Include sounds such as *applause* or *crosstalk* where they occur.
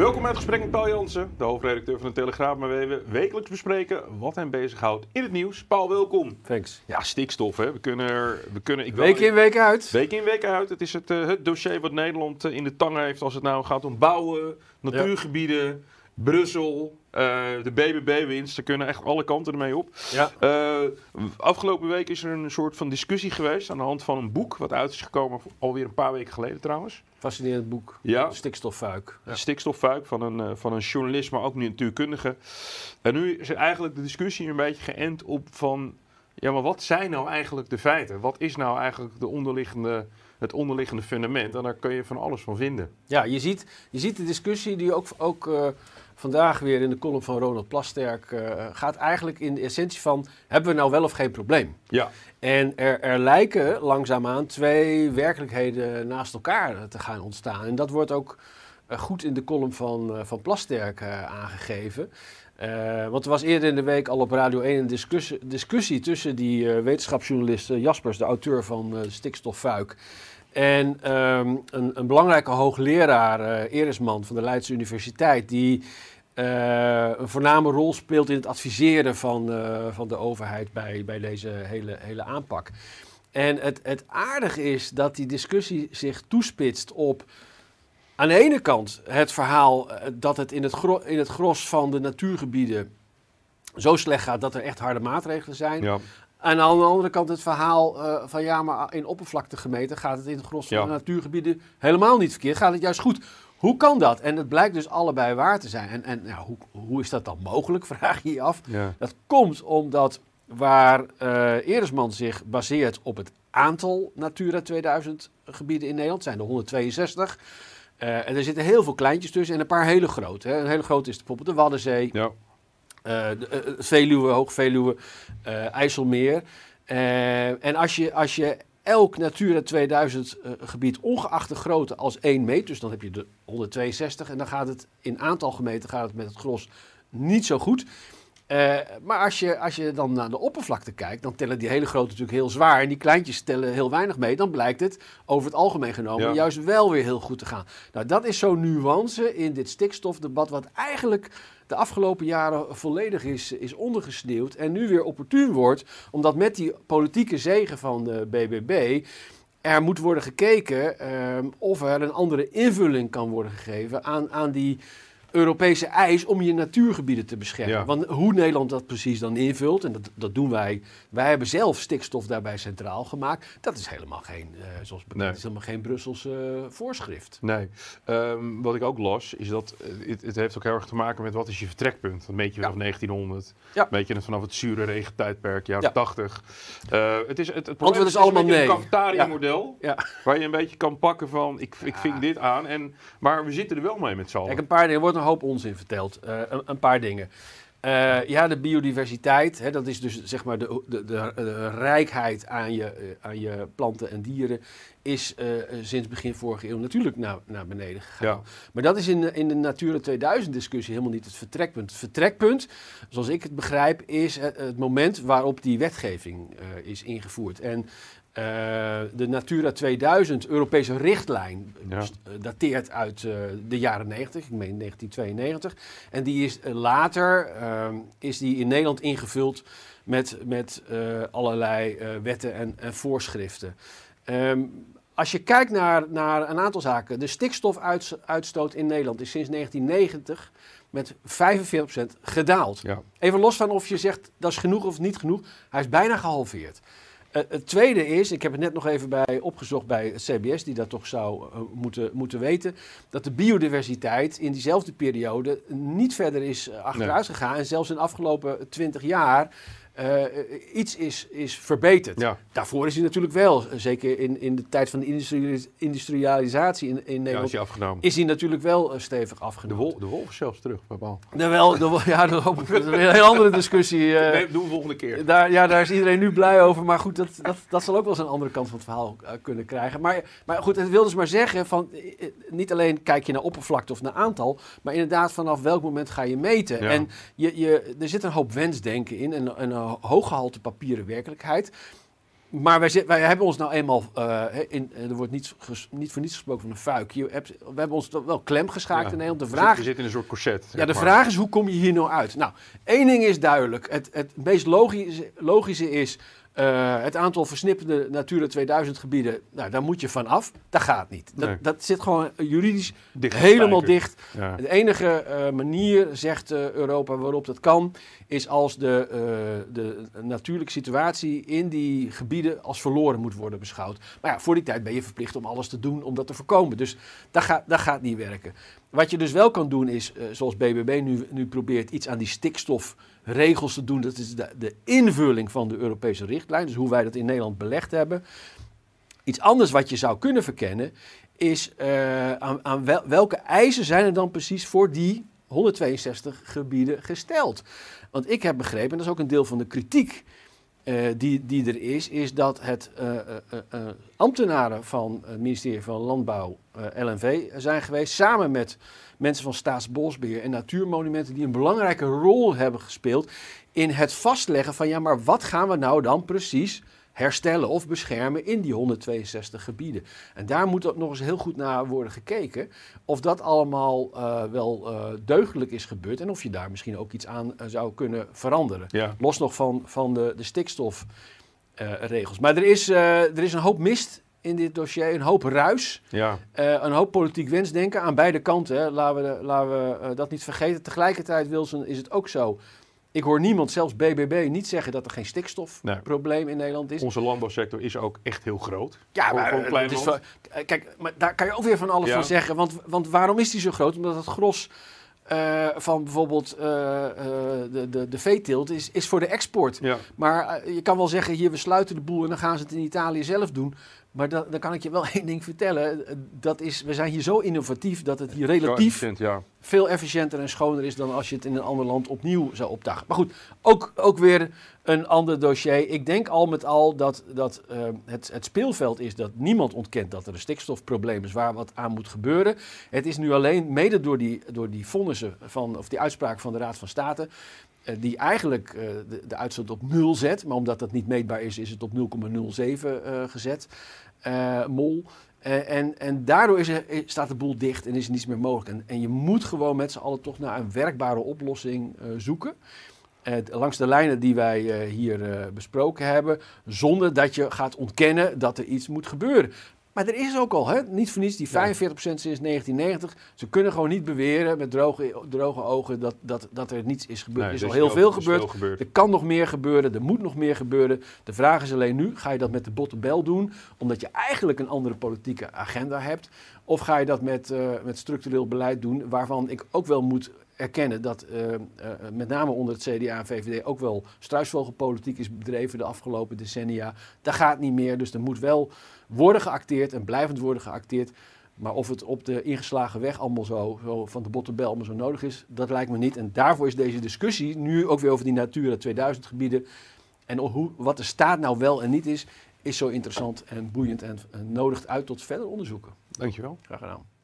Welkom bij het gesprek met Paul Jansen, de hoofdredacteur van de Telegraaf, waar we wekelijks bespreken wat hem bezighoudt in het nieuws. Paul, welkom. Thanks. Ja, stikstof, hè. We kunnen, er- we kunnen ik Week in, week uit. Week in, week uit. Het is het, eh, het dossier wat Nederland eh, in de tang heeft als het nou gaat om bouwen, natuurgebieden, Brussel, de BBB-winst. Ze kunnen echt alle kanten ermee op. Ja. Eh, afgelopen week is er een soort van discussie geweest aan de hand van een boek wat uit is gekomen alweer een paar weken geleden trouwens. Fascinerend boek. Ja, Stikstoffuik. Ja. stikstoffuik van een, eh, van een journalist, maar ook een natuurkundige. En nu is eigenlijk de discussie een beetje geënt op van... Ja, maar wat zijn nou eigenlijk de feiten? Wat is nou eigenlijk de onderliggende, het onderliggende fundament? En daar kun je van alles van vinden. Ja, je ziet, je ziet de discussie die ook, ook eh, vandaag weer in de column van Ronald Plasterk eh, gaat eigenlijk in de essentie van... hebben we nou wel of geen probleem? Ja, En er, er lijken langzaamaan twee werkelijkheden naast elkaar te gaan ontstaan. En dat wordt ook eh, goed in de column van, eh, van Plasterk aangegeven. Want er was eerder in de week al op Radio 1 een discussie, discussie tussen die eh, wetenschapsjournalist Jaspers, de auteur van eh Stikstoffuik, en ehm, een, een belangrijke hoogleraar, Erisman van de Leidse Universiteit, die eh, een voorname rol speelt in het adviseren van, eh, van de overheid bij, bij deze hele, hele aanpak. En het, het aardige is dat die discussie zich toespitst op aan de ene kant het verhaal dat het in het, in het gros van de natuurgebieden zo slecht gaat dat er echt harde maatregelen zijn. ja, En aan de andere kant het verhaal eh, van ja, maar in oppervlakte gemeten gaat het in het gros van Ja. de natuurgebieden helemaal niet verkeerd. Gaat het juist goed. Hoe kan dat? En het blijkt dus allebei waar te zijn. En, en ja, hoe, hoe is dat dan mogelijk, *laughs* vraag je je af. ja. Dat komt omdat waar Eresman zich baseert op het aantal Natura 2000 gebieden in Nederland, zijn er 162. Eh, en er zitten heel veel kleintjes tussen en een paar hele grote. Hè. Een hele grote is bijvoorbeeld de Waddenzee, ja. Eh, de, eh, Veluwe, Hoog-Veluwe, eh, IJsselmeer. En als je, als je elk Natura 2000 eh, gebied, ongeacht de grootte, als één meet, dus dan heb je de 162 en dan gaat het in aantal gemeten gaat het met het gros niet zo goed. Eh, maar als je, als je dan naar de oppervlakte kijkt, dan tellen die hele grote natuurlijk heel zwaar. En die kleintjes tellen heel weinig mee. Dan blijkt het over het algemeen genomen Ja. juist wel weer heel goed te gaan. Nou, dat is zo'n nuance in dit stikstofdebat, wat eigenlijk de afgelopen jaren volledig is, is ondergesneeuwd. En nu weer opportun wordt, omdat met die politieke zegen van de BBB. Er moet worden gekeken ehm, of er een andere invulling kan worden gegeven aan, aan die Europese eis om je natuurgebieden te beschermen. Ja. Want hoe Nederland dat precies dan invult, en dat, dat doen wij. Wij hebben zelf stikstof daarbij centraal gemaakt. Dat is helemaal geen, eh, zoals bekend, Nee. is helemaal geen Brusselse eh, voorschrift. Nee. Ehm, wat ik ook las, is dat eh, het, het heeft ook heel erg te maken met wat is je vertrekpunt. Dat meet je vanaf 1900. Ja. Meet je het vanaf het zure regentijdperk, jaren Ja. 80. Eh, het is, het, het probleem is allemaal nee. een cafetaria-model. Ja. Waar je een beetje kan pakken van, ik, ik ving dit aan. En, maar we zitten er wel mee met z'n allen. Kijk, een paar dingen. Wordt een hoop onzin verteld. Eh, een, een paar dingen. Eh, ja, de biodiversiteit, hè, dat is dus zeg maar de, de, de, de rijkheid aan je, eh, aan je planten en dieren, is eh, eh, sinds begin vorige eeuw natuurlijk naar, naar beneden gegaan. Ja. Maar dat is in, de- in de Natura 2000 discussie helemaal niet het vertrekpunt. Het vertrekpunt, zoals ik het begrijp, is het, het moment waarop die wetgeving eh, is ingevoerd. En de Natura 2000 Europese richtlijn Ja. dateert uit de jaren 90, ik meen 1992. En die is later is die in Nederland ingevuld met, met allerlei wetten en, en voorschriften. Ehm, als je kijkt naar, naar een aantal zaken, de stikstofuitstoot in Nederland is sinds 1990 met 45% gedaald. Ja. Even los van of je zegt dat is genoeg of niet genoeg, hij is bijna gehalveerd. Eh, het tweede is, ik heb het net nog even bij opgezocht bij het CBS, die dat toch zou eh, moeten, moeten weten, dat de biodiversiteit in diezelfde periode niet verder is eh, achteruit gegaan. En zelfs in de afgelopen 20 jaar eh, iets is, is verbeterd. Ja. Daarvoor is hij natuurlijk wel, eh, zeker in, in de tijd van de industri- industrialisatie in, in ja, is Nederland, afgenomen. is hij natuurlijk wel eh, stevig De, afgenomen. wol, de wolf is zelfs terug, wel, de wol- *laughs* ja, dat hoop ik. Dat is een heel andere discussie. eh. nee, doen we volgende keer. Daar, ja, daar is iedereen nu blij over. Maar goed, dat, dat, dat zal ook wel eens een andere kant van het verhaal kunnen krijgen. Maar, maar goed, het wil dus maar zeggen: van, niet alleen kijk je naar oppervlakte of naar aantal, maar inderdaad vanaf welk moment ga je meten. Ja. En je, je, er zit een hoop wensdenken in en een, een hooggehalte papieren werkelijkheid. maar wij, zit- wij hebben ons nou eenmaal, eh, in, er wordt niet, ges- niet voor niets gesproken van een fuik. Je hebt, we hebben ons wel klem geschaakt Ja. in Nederland. De Je vraag zit- Je zit in een soort corset. Ja, de maar. vraag is hoe kom je hier nou uit? Nou, één ding is duidelijk. Het, het meest logische, logische is eh, het aantal versnipperde Natura 2000 gebieden. Nou, daar moet je van af. Dat gaat niet. Dat, Nee. dat zit gewoon juridisch Dicht helemaal dicht. Ja. De enige eh, manier, zegt eh, Europa, waarop dat kan, is als de, de natuurlijke situatie in die gebieden als verloren moet worden beschouwd. Maar ja, voor die tijd ben je verplicht om alles te doen om dat te voorkomen. Dus dat gaat, dat gaat niet werken. Wat je dus wel kan doen is, eh, zoals BBB nu, nu probeert, iets aan die stikstofregels te doen. Dat is de, de invulling van de Europese richtlijn, dus hoe wij dat in Nederland belegd hebben. Iets anders wat je zou kunnen verkennen is eh, aan, aan wel- welke eisen zijn er dan precies voor die 162 gebieden gesteld. Want ik heb begrepen, en dat is ook een deel van de kritiek eh, die, die er is, is dat het eh, eh, ambtenaren van het ministerie van Landbouw, LNV, zijn geweest, samen met mensen van Staatsbosbeheer en Natuurmonumenten, die een belangrijke rol hebben gespeeld in het vastleggen van, ja, maar wat gaan we nou dan precies herstellen of beschermen in die 162 gebieden. En daar moet ook nog eens heel goed naar worden gekeken of dat allemaal eh, wel eh, deugdelijk is gebeurd en of je daar misschien ook iets aan eh, zou kunnen veranderen. Ja. Los nog van, van de, de stikstofregels. maar er is, er is een hoop mist in dit dossier, een hoop ruis, Ja. een hoop politiek wensdenken aan beide kanten. Hè. Laten we, laten we dat niet vergeten. Tegelijkertijd, Wilson, is het ook zo. Ik hoor niemand, zelfs BBB, niet zeggen dat er geen stikstofprobleem in Nederland is. Onze landbouwsector is ook echt heel groot. Ja, maar, een eh, klein is kijk, maar daar kan je ook weer van alles Ja. van zeggen. Want, want waarom is die zo groot? Omdat het gros eh, van bijvoorbeeld eh, de, de, de veeteelt is, is voor de export. Ja. Maar je kan wel zeggen, hier, we sluiten de boel en dan gaan ze het in Italië zelf doen. Maar da- dan kan ik je wel *laughs* één ding vertellen. Dat is, we zijn hier zo innovatief dat het hier relatief Zo efficiënt, ja. veel efficiënter en schoner is dan als je het in een ander land opnieuw zou opdagen. Maar goed, ook, ook weer een ander dossier. Ik denk al met al dat, dat eh, het, het speelveld is dat niemand ontkent dat er een stikstofprobleem is waar wat aan moet gebeuren. Het is nu alleen mede door die, door die vonnissen van, of die uitspraak van de Raad van State. Eh, die eigenlijk eh, de, de uitstoot op nul zet. Maar omdat dat niet meetbaar is, is het op 0,07 eh, gezet. mol. En, en daardoor is er, staat de boel dicht en is er niets meer mogelijk. En, en je moet gewoon met z'n allen toch naar een werkbare oplossing zoeken. Langs de lijnen die wij hier besproken hebben. Zonder dat je gaat ontkennen dat er iets moet gebeuren. Maar er is ook al, hè? niet voor niets, die 45% sinds 1990. Ze kunnen gewoon niet beweren met droge, droge ogen dat, dat, dat er niets is gebeurd. Nee, er is al heel veel gebeurd. veel gebeurd. Er kan nog meer gebeuren, er moet nog meer gebeuren. De vraag is alleen nu, ga je dat met de bottenbel doen, omdat je eigenlijk een andere politieke agenda hebt? Of ga je dat met, eh, met structureel beleid doen, waarvan ik ook wel moet erkennen dat eh, eh, met name onder het CDA en VVD ook wel struisvogelpolitiek is bedreven de afgelopen decennia. Dat gaat niet meer, dus er moet wel worden geacteerd en blijvend worden geacteerd. Maar of het op de ingeslagen weg allemaal zo, zo van de bottenbel allemaal zo nodig is, dat lijkt me niet. En daarvoor is deze discussie, nu ook weer over die Natura 2000 gebieden en hoe, wat de staat nou wel en niet is, is zo interessant en boeiend en, en nodigt uit tot verder onderzoeken. Dankjewel. Graag gedaan.